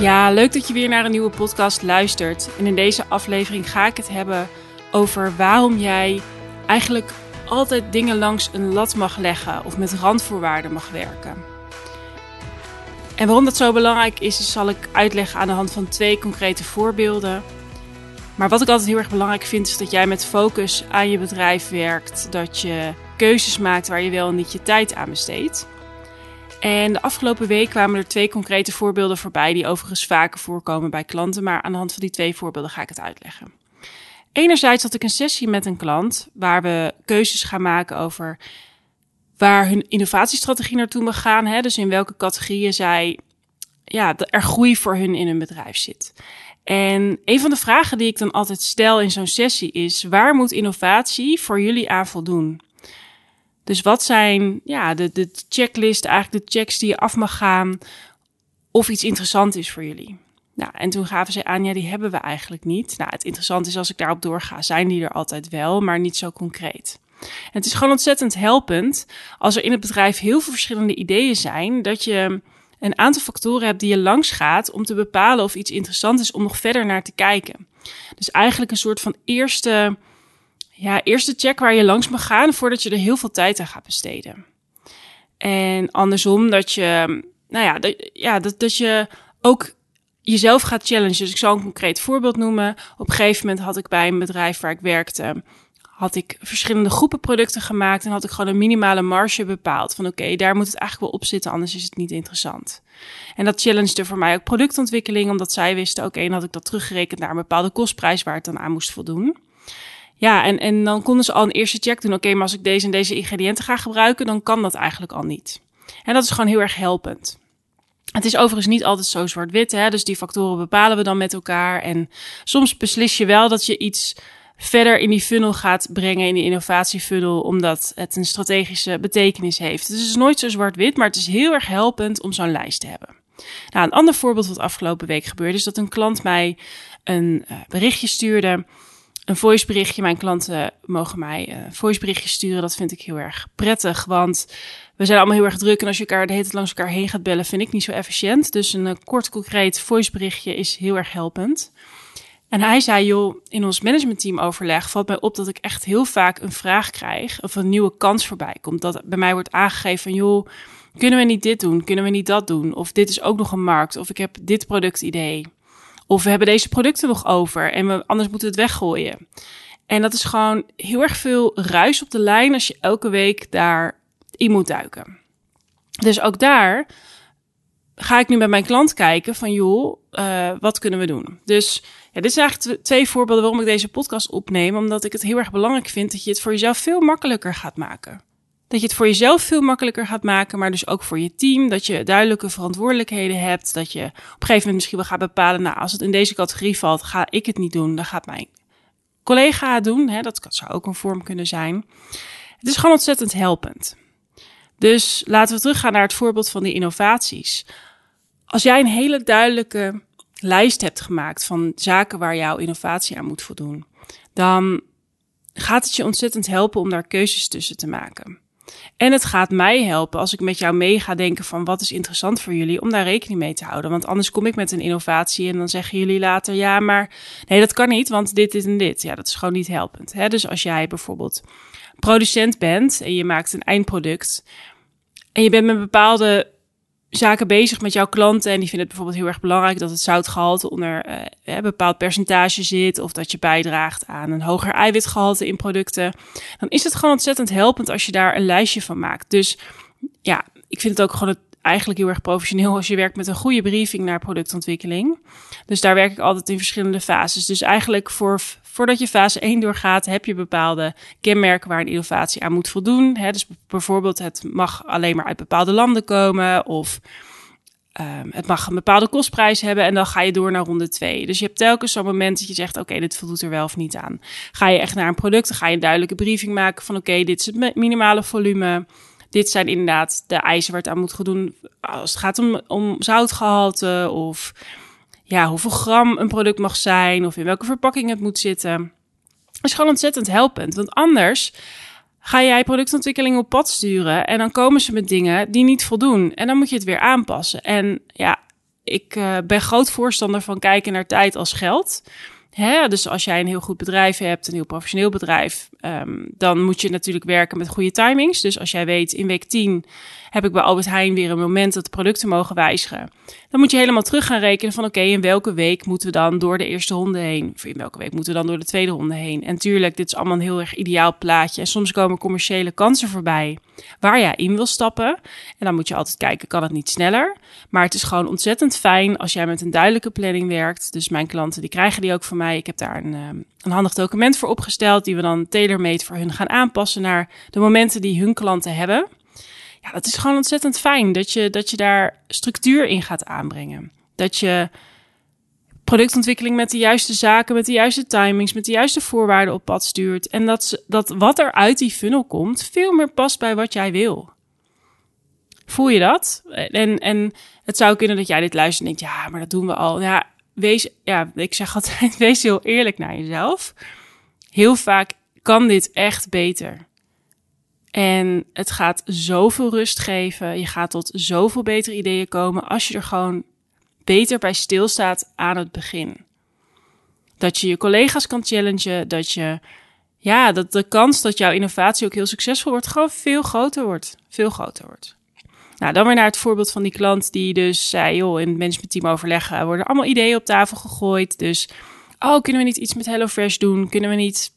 Ja, leuk dat je weer naar een nieuwe podcast luistert. En in deze aflevering ga ik het hebben over waarom jij eigenlijk altijd dingen langs een lat mag leggen of met randvoorwaarden mag werken. En waarom dat zo belangrijk is, zal ik uitleggen aan de hand van twee concrete voorbeelden. Maar wat ik altijd heel erg belangrijk vind, is dat jij met focus aan je bedrijf werkt. Dat je keuzes maakt waar je wel en niet je tijd aan besteedt. En de afgelopen week kwamen er twee concrete voorbeelden voorbij, die overigens vaker voorkomen bij klanten. Maar aan de hand van die twee voorbeelden ga ik het uitleggen. Enerzijds had ik een sessie met een klant waar we keuzes gaan maken over waar hun innovatiestrategie naartoe mag gaan. Hè? Dus in welke categorieën zij ja, er groei voor hun in hun bedrijf zit. En een van de vragen die ik dan altijd stel in zo'n sessie is: waar moet innovatie voor jullie aan voldoen? Dus wat zijn ja, de, de checklist, eigenlijk de checks die je af mag gaan of iets interessant is voor jullie? Nou, en toen gaven ze aan, ja, die hebben we eigenlijk niet. Nou, het interessante is als ik daarop doorga, zijn die er altijd wel, maar niet zo concreet. Het is gewoon ontzettend helpend als er in het bedrijf heel veel verschillende ideeën zijn, dat je een aantal factoren hebt die je langs gaat om te bepalen of iets interessant is om nog verder naar te kijken. Dus eigenlijk een soort van eerste, ja, eerste check waar je langs mag gaan voordat je er heel veel tijd aan gaat besteden. En andersom dat je, nou ja, dat, ja, dat, dat je ook jezelf gaat challengen. Dus ik zal een concreet voorbeeld noemen. Op een gegeven moment had ik bij een bedrijf waar ik werkte, had ik verschillende groepen producten gemaakt en had ik gewoon een minimale marge bepaald. Van oké, daar moet het eigenlijk wel op zitten, anders is het niet interessant. En dat challengede voor mij ook productontwikkeling, omdat zij wisten, oké, dan had ik dat teruggerekend naar een bepaalde kostprijs waar het dan aan moest voldoen. Ja, en, en dan konden ze al een eerste check doen. Oké, maar als ik deze en deze ingrediënten ga gebruiken, dan kan dat eigenlijk al niet. En dat is gewoon heel erg helpend. Het is overigens niet altijd zo zwart-wit, hè? dus die factoren bepalen we dan met elkaar. En soms beslis je wel dat je iets verder in die funnel gaat brengen, in die innovatiefunnel, omdat het een strategische betekenis heeft. Dus het is nooit zo zwart-wit, maar het is heel erg helpend om zo'n lijst te hebben. Nou, een ander voorbeeld wat afgelopen week gebeurde, is dat een klant mij een uh, berichtje stuurde. Een voiceberichtje. Mijn klanten mogen mij een voiceberichtje sturen. Dat vind ik heel erg prettig, want we zijn allemaal heel erg druk. En als je elkaar de hele tijd langs elkaar heen gaat bellen, vind ik niet zo efficiënt. Dus een uh, kort, concreet voiceberichtje is heel erg helpend. En hij zei, joh, in ons managementteam overleg valt mij op dat ik echt heel vaak een vraag krijg of een nieuwe kans voorbij komt. Dat bij mij wordt aangegeven joh, kunnen we niet dit doen? Kunnen we niet dat doen? Of dit is ook nog een markt? Of ik heb dit productidee? Of we hebben deze producten nog over en we, anders moeten we het weggooien. En dat is gewoon heel erg veel ruis op de lijn als je elke week daar in moet duiken. Dus ook daar ga ik nu bij mijn klant kijken van joh, uh, wat kunnen we doen? Dus ja, dit zijn eigenlijk twee voorbeelden waarom ik deze podcast opneem. Omdat ik het heel erg belangrijk vind dat je het voor jezelf veel makkelijker gaat maken. Dat je het voor jezelf veel makkelijker gaat maken, maar dus ook voor je team. Dat je duidelijke verantwoordelijkheden hebt. Dat je op een gegeven moment misschien wel gaat bepalen, nou, als het in deze categorie valt, ga ik het niet doen. Dan gaat mijn collega het doen. Hè? Dat zou ook een vorm kunnen zijn. Het is gewoon ontzettend helpend. Dus laten we teruggaan naar het voorbeeld van die innovaties. Als jij een hele duidelijke lijst hebt gemaakt van zaken waar jouw innovatie aan moet voldoen, dan gaat het je ontzettend helpen om daar keuzes tussen te maken. En het gaat mij helpen als ik met jou mee ga denken van wat is interessant voor jullie om daar rekening mee te houden. Want anders kom ik met een innovatie en dan zeggen jullie later ja, maar nee, dat kan niet, want dit, dit en dit. Ja, dat is gewoon niet helpend. Hè? Dus als jij bijvoorbeeld producent bent en je maakt een eindproduct en je bent met bepaalde zaken bezig met jouw klanten en die vinden het bijvoorbeeld heel erg belangrijk dat het zoutgehalte onder uh, een bepaald percentage zit of dat je bijdraagt aan een hoger eiwitgehalte in producten, dan is het gewoon ontzettend helpend als je daar een lijstje van maakt. Dus ja, ik vind het ook gewoon het, eigenlijk heel erg professioneel als je werkt met een goede briefing naar productontwikkeling. Dus daar werk ik altijd in verschillende fases. Dus eigenlijk voor Voordat je fase 1 doorgaat, heb je bepaalde kenmerken waar een innovatie aan moet voldoen. Dus bijvoorbeeld, het mag alleen maar uit bepaalde landen komen of um, het mag een bepaalde kostprijs hebben en dan ga je door naar ronde 2. Dus je hebt telkens zo'n moment dat je zegt, oké, dit voldoet er wel of niet aan. Ga je echt naar een product, dan ga je een duidelijke briefing maken van, oké, dit is het minimale volume. Dit zijn inderdaad de eisen waar het aan moet voldoen als het gaat om, om zoutgehalte of ja, hoeveel gram een product mag zijn of in welke verpakking het moet zitten. Dat is gewoon ontzettend helpend. Want anders ga jij productontwikkeling op pad sturen en dan komen ze met dingen die niet voldoen. En dan moet je het weer aanpassen. En ja, ik uh, ben groot voorstander van kijken naar tijd als geld. Hè? Dus als jij een heel goed bedrijf hebt, een heel professioneel bedrijf, um, dan moet je natuurlijk werken met goede timings. Dus als jij weet, in week 10 heb ik bij Albert Heijn weer een moment dat de producten mogen wijzigen. Dan moet je helemaal terug gaan rekenen van oké, in welke week moeten we dan door de eerste ronde heen? Of in welke week moeten we dan door de tweede ronde heen? En tuurlijk, dit is allemaal een heel erg ideaal plaatje. En soms komen commerciële kansen voorbij waar jij in wil stappen. En dan moet je altijd kijken, kan het niet sneller? Maar het is gewoon ontzettend fijn als jij met een duidelijke planning werkt. Dus mijn klanten, die krijgen die ook van mij. Ik heb daar een, ehm, een handig document voor opgesteld, die we dan tailor-made voor hun gaan aanpassen naar de momenten die hun klanten hebben. Ja, dat is gewoon ontzettend fijn dat je, dat je daar structuur in gaat aanbrengen. Dat je productontwikkeling met de juiste zaken, met de juiste timings, met de juiste voorwaarden op pad stuurt. En dat, dat wat er uit die funnel komt, veel meer past bij wat jij wil. Voel je dat? En, en het zou kunnen dat jij dit luistert en denkt, ja, maar dat doen we al. Ja, wees, ja, ik zeg altijd, wees heel eerlijk naar jezelf. Heel vaak kan dit echt beter. En het gaat zoveel rust geven. Je gaat tot zoveel betere ideeën komen als je er gewoon beter bij stilstaat aan het begin. Dat je je collega's kan challengen, dat je, ja, dat de kans dat jouw innovatie ook heel succesvol wordt, gewoon veel groter wordt. Veel groter wordt. Nou, dan weer naar het voorbeeld van die klant die dus zei, joh, in het managementteam overleggen, worden allemaal ideeën op tafel gegooid. Dus, oh, kunnen we niet iets met HelloFresh doen? Kunnen we niet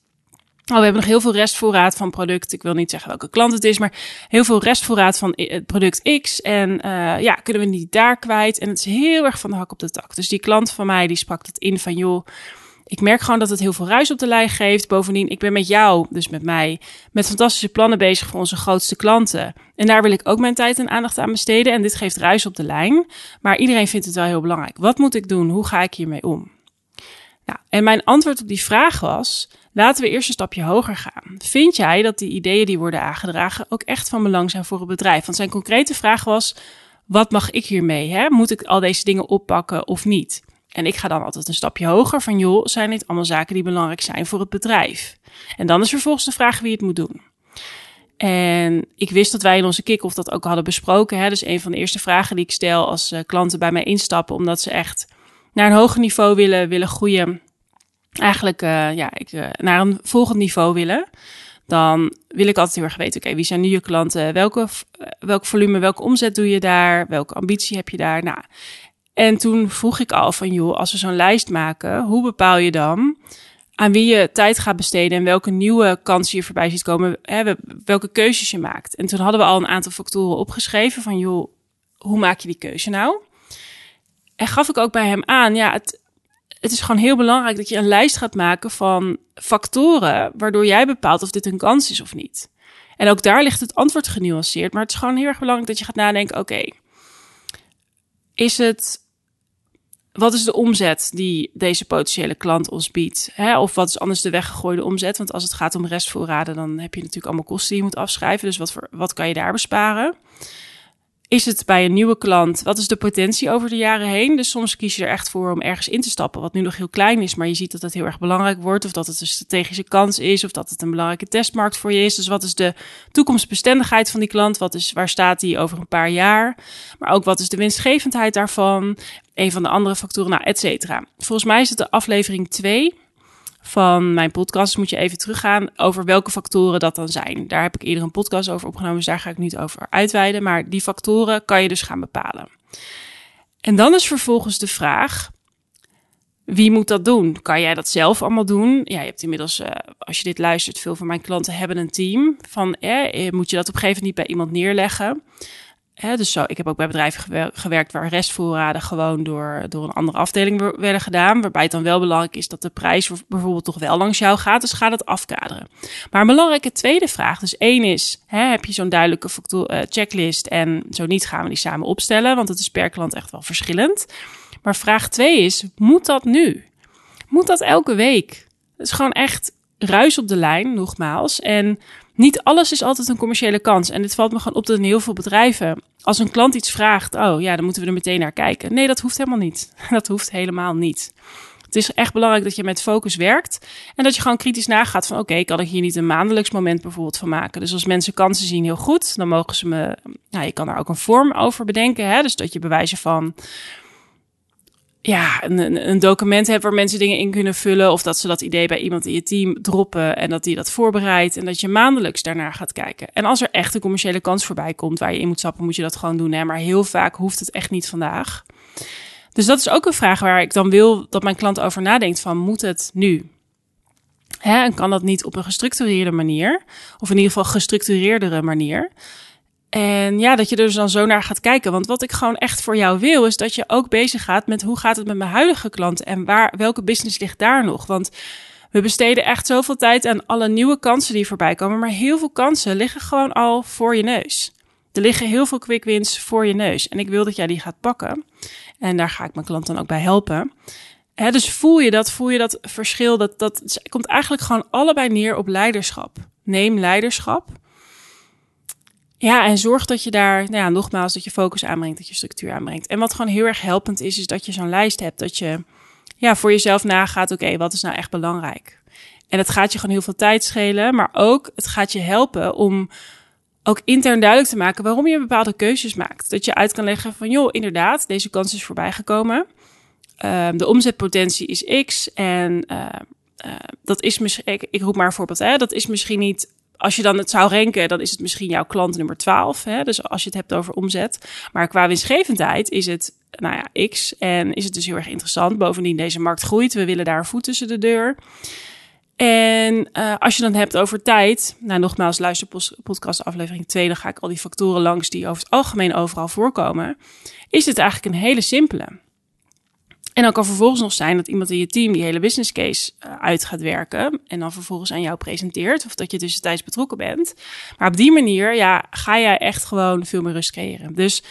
Oh, we hebben nog heel veel restvoorraad van product. Ik wil niet zeggen welke klant het is, maar heel veel restvoorraad van het product X. En uh, ja, kunnen we niet daar kwijt? En het is heel erg van de hak op de tak. Dus die klant van mij, die sprak het in van, joh, ik merk gewoon dat het heel veel ruis op de lijn geeft. Bovendien, ik ben met jou, dus met mij, met fantastische plannen bezig voor onze grootste klanten. En daar wil ik ook mijn tijd en aandacht aan besteden. En dit geeft ruis op de lijn. Maar iedereen vindt het wel heel belangrijk. Wat moet ik doen? Hoe ga ik hiermee om? En mijn antwoord op die vraag was: Laten we eerst een stapje hoger gaan. Vind jij dat die ideeën die worden aangedragen ook echt van belang zijn voor het bedrijf? Want zijn concrete vraag was: wat mag ik hiermee? Hè? Moet ik al deze dingen oppakken of niet? En ik ga dan altijd een stapje hoger van joh, zijn dit allemaal zaken die belangrijk zijn voor het bedrijf? En dan is vervolgens de vraag wie het moet doen. En ik wist dat wij in onze kick-off dat ook hadden besproken. Hè? Dus een van de eerste vragen die ik stel als uh, klanten bij mij instappen, omdat ze echt naar een hoger niveau willen, willen groeien eigenlijk uh, ja, ik, uh, naar een volgend niveau willen, dan wil ik altijd heel erg weten, oké, wie zijn nu je klanten? Welke, eh, welk volume, welke omzet doe je daar? Welke ambitie heb je daar? Nou, en toen vroeg ik al van, joh, als we zo'n lijst maken, hoe bepaal je dan aan wie je tijd gaat besteden en welke nieuwe kansen je voorbij ziet komen, hè, welke keuzes je maakt? En toen hadden we al een aantal factoren opgeschreven van, joh, hoe maak je die keuze nou? En gaf ik ook bij hem aan, ja, het, het is gewoon heel belangrijk dat je een lijst gaat maken van factoren waardoor jij bepaalt of dit een kans is of niet. En ook daar ligt het antwoord genuanceerd, maar het is gewoon heel erg belangrijk dat je gaat nadenken: oké, is het. Wat is de omzet die deze potentiële klant ons biedt? Hè? Of wat is anders de weggegooide omzet? Want als het gaat om restvoorraden, dan heb je natuurlijk allemaal kosten die je moet afschrijven. Dus wat, voor, wat kan je daar besparen? Is het bij een nieuwe klant? Wat is de potentie over de jaren heen? Dus soms kies je er echt voor om ergens in te stappen, wat nu nog heel klein is, maar je ziet dat het heel erg belangrijk wordt, of dat het een strategische kans is, of dat het een belangrijke testmarkt voor je is. Dus wat is de toekomstbestendigheid van die klant? Wat is, waar staat die over een paar jaar? Maar ook wat is de winstgevendheid daarvan? Een van de andere factoren, nou, et cetera. Volgens mij is het de aflevering 2 van mijn podcast moet je even teruggaan over welke factoren dat dan zijn. Daar heb ik eerder een podcast over opgenomen, dus daar ga ik niet over uitweiden. Maar die factoren kan je dus gaan bepalen. En dan is vervolgens de vraag: wie moet dat doen? Kan jij dat zelf allemaal doen? Ja, je hebt inmiddels, uh, als je dit luistert, veel van mijn klanten hebben een team. Van, eh, moet je dat op een gegeven moment niet bij iemand neerleggen? Dus zo, ik heb ook bij bedrijven gewerkt waar restvoorraden gewoon door, door een andere afdeling werden gedaan. Waarbij het dan wel belangrijk is dat de prijs bijvoorbeeld toch wel langs jou gaat. Dus ga dat afkaderen. Maar een belangrijke tweede vraag. Dus één is, heb je zo'n duidelijke uh, checklist? En zo niet gaan we die samen opstellen. Want het is per klant echt wel verschillend. Maar vraag twee is, moet dat nu? Moet dat elke week? Het is gewoon echt ruis op de lijn, nogmaals. En niet alles is altijd een commerciële kans. En dit valt me gewoon op dat in heel veel bedrijven, als een klant iets vraagt, oh ja, dan moeten we er meteen naar kijken. Nee, dat hoeft helemaal niet. Dat hoeft helemaal niet. Het is echt belangrijk dat je met focus werkt en dat je gewoon kritisch nagaat van oké, kan ik hier niet een maandelijks moment bijvoorbeeld van maken. Dus als mensen kansen zien heel goed, dan mogen ze me, nou, je kan daar ook een vorm over bedenken. Hè? Dus dat je bewijzen van ja, een, een, document hebt waar mensen dingen in kunnen vullen. Of dat ze dat idee bij iemand in je team droppen en dat die dat voorbereidt. En dat je maandelijks daarnaar gaat kijken. En als er echt een commerciële kans voorbij komt waar je in moet stappen, moet je dat gewoon doen. Hè? Maar heel vaak hoeft het echt niet vandaag. Dus dat is ook een vraag waar ik dan wil dat mijn klant over nadenkt van moet het nu? Hè? En kan dat niet op een gestructureerde manier? Of in ieder geval gestructureerdere manier? En ja, dat je er dus dan zo naar gaat kijken. Want wat ik gewoon echt voor jou wil, is dat je ook bezig gaat met hoe gaat het met mijn huidige klanten en waar, welke business ligt daar nog? Want we besteden echt zoveel tijd aan alle nieuwe kansen die voorbij komen, maar heel veel kansen liggen gewoon al voor je neus. Er liggen heel veel quick wins voor je neus. En ik wil dat jij die gaat pakken. En daar ga ik mijn klant dan ook bij helpen. He, dus voel je dat, voel je dat verschil? Dat, dat komt eigenlijk gewoon allebei neer op leiderschap. Neem leiderschap. Ja, en zorg dat je daar, nou ja, nogmaals, dat je focus aanbrengt, dat je structuur aanbrengt. En wat gewoon heel erg helpend is, is dat je zo'n lijst hebt. Dat je ja, voor jezelf nagaat, oké, wat is nou echt belangrijk? En het gaat je gewoon heel veel tijd schelen, maar ook het gaat je helpen om ook intern duidelijk te maken waarom je bepaalde keuzes maakt. Dat je uit kan leggen van, joh, inderdaad, deze kans is voorbij gekomen. Uh, de omzetpotentie is X en uh, uh, dat is misschien, ik, ik roep maar een voorbeeld, hè, dat is misschien niet als je dan het zou renken, dan is het misschien jouw klant nummer 12. Hè? Dus als je het hebt over omzet. Maar qua winstgevendheid is het, nou ja, X. En is het dus heel erg interessant. Bovendien, deze markt groeit. We willen daar een voet tussen de deur. En uh, als je dan hebt over tijd, nou nogmaals, luister podcast aflevering 2, dan ga ik al die factoren langs die over het algemeen overal voorkomen. Is het eigenlijk een hele simpele. En dan kan vervolgens nog zijn dat iemand in je team die hele business case uh, uit gaat werken. En dan vervolgens aan jou presenteert. Of dat je tussentijds betrokken bent. Maar op die manier ja, ga jij echt gewoon veel meer rust creëren. Dus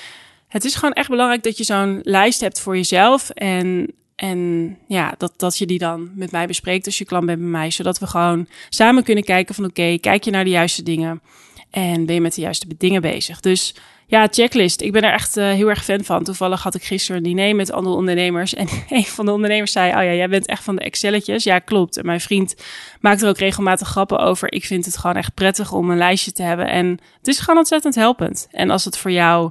het is gewoon echt belangrijk dat je zo'n lijst hebt voor jezelf. En, en ja, dat, dat je die dan met mij bespreekt als je klant bent bij mij. Zodat we gewoon samen kunnen kijken van oké, kijk je naar de juiste dingen. En ben je met de juiste dingen bezig. Dus ja, checklist. Ik ben er echt uh, heel erg fan van. Toevallig had ik gisteren een diner met andere ondernemers. En een van de ondernemers zei: Oh ja, jij bent echt van de Excelletjes. Ja, klopt. En mijn vriend maakt er ook regelmatig grappen over. Ik vind het gewoon echt prettig om een lijstje te hebben. En het is gewoon ontzettend helpend. En als het voor jou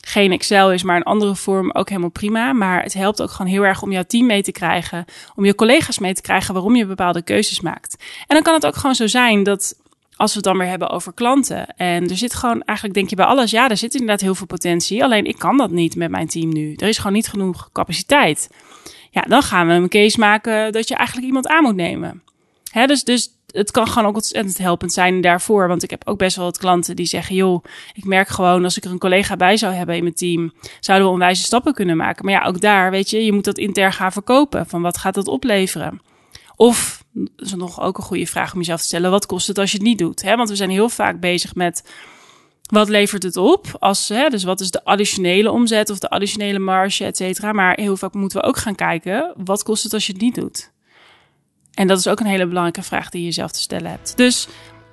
geen Excel is, maar een andere vorm, ook helemaal prima. Maar het helpt ook gewoon heel erg om jouw team mee te krijgen. Om je collega's mee te krijgen waarom je bepaalde keuzes maakt. En dan kan het ook gewoon zo zijn dat als we het dan weer hebben over klanten. En er zit gewoon, eigenlijk denk je bij alles, ja, er zit inderdaad heel veel potentie. Alleen ik kan dat niet met mijn team nu. Er is gewoon niet genoeg capaciteit. Ja, dan gaan we een case maken dat je eigenlijk iemand aan moet nemen. Hè, dus, dus het kan gewoon ook ontzettend helpend zijn daarvoor. Want ik heb ook best wel wat klanten die zeggen: joh, ik merk gewoon als ik er een collega bij zou hebben in mijn team, zouden we onwijze stappen kunnen maken. Maar ja, ook daar, weet je, je moet dat intern gaan verkopen. Van wat gaat dat opleveren? Of, dat is nog ook een goede vraag om jezelf te stellen, wat kost het als je het niet doet? Want we zijn heel vaak bezig met wat levert het op? Als, dus wat is de additionele omzet of de additionele marge, et cetera. Maar heel vaak moeten we ook gaan kijken, wat kost het als je het niet doet? En dat is ook een hele belangrijke vraag die je jezelf te stellen hebt. Dus,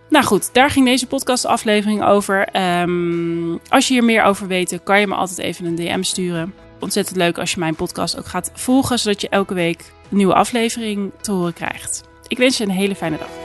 nou goed, daar ging deze podcastaflevering over. Um, als je hier meer over weet, kan je me altijd even een DM sturen. Ontzettend leuk als je mijn podcast ook gaat volgen, zodat je elke week een nieuwe aflevering te horen krijgt. Ik wens je een hele fijne dag.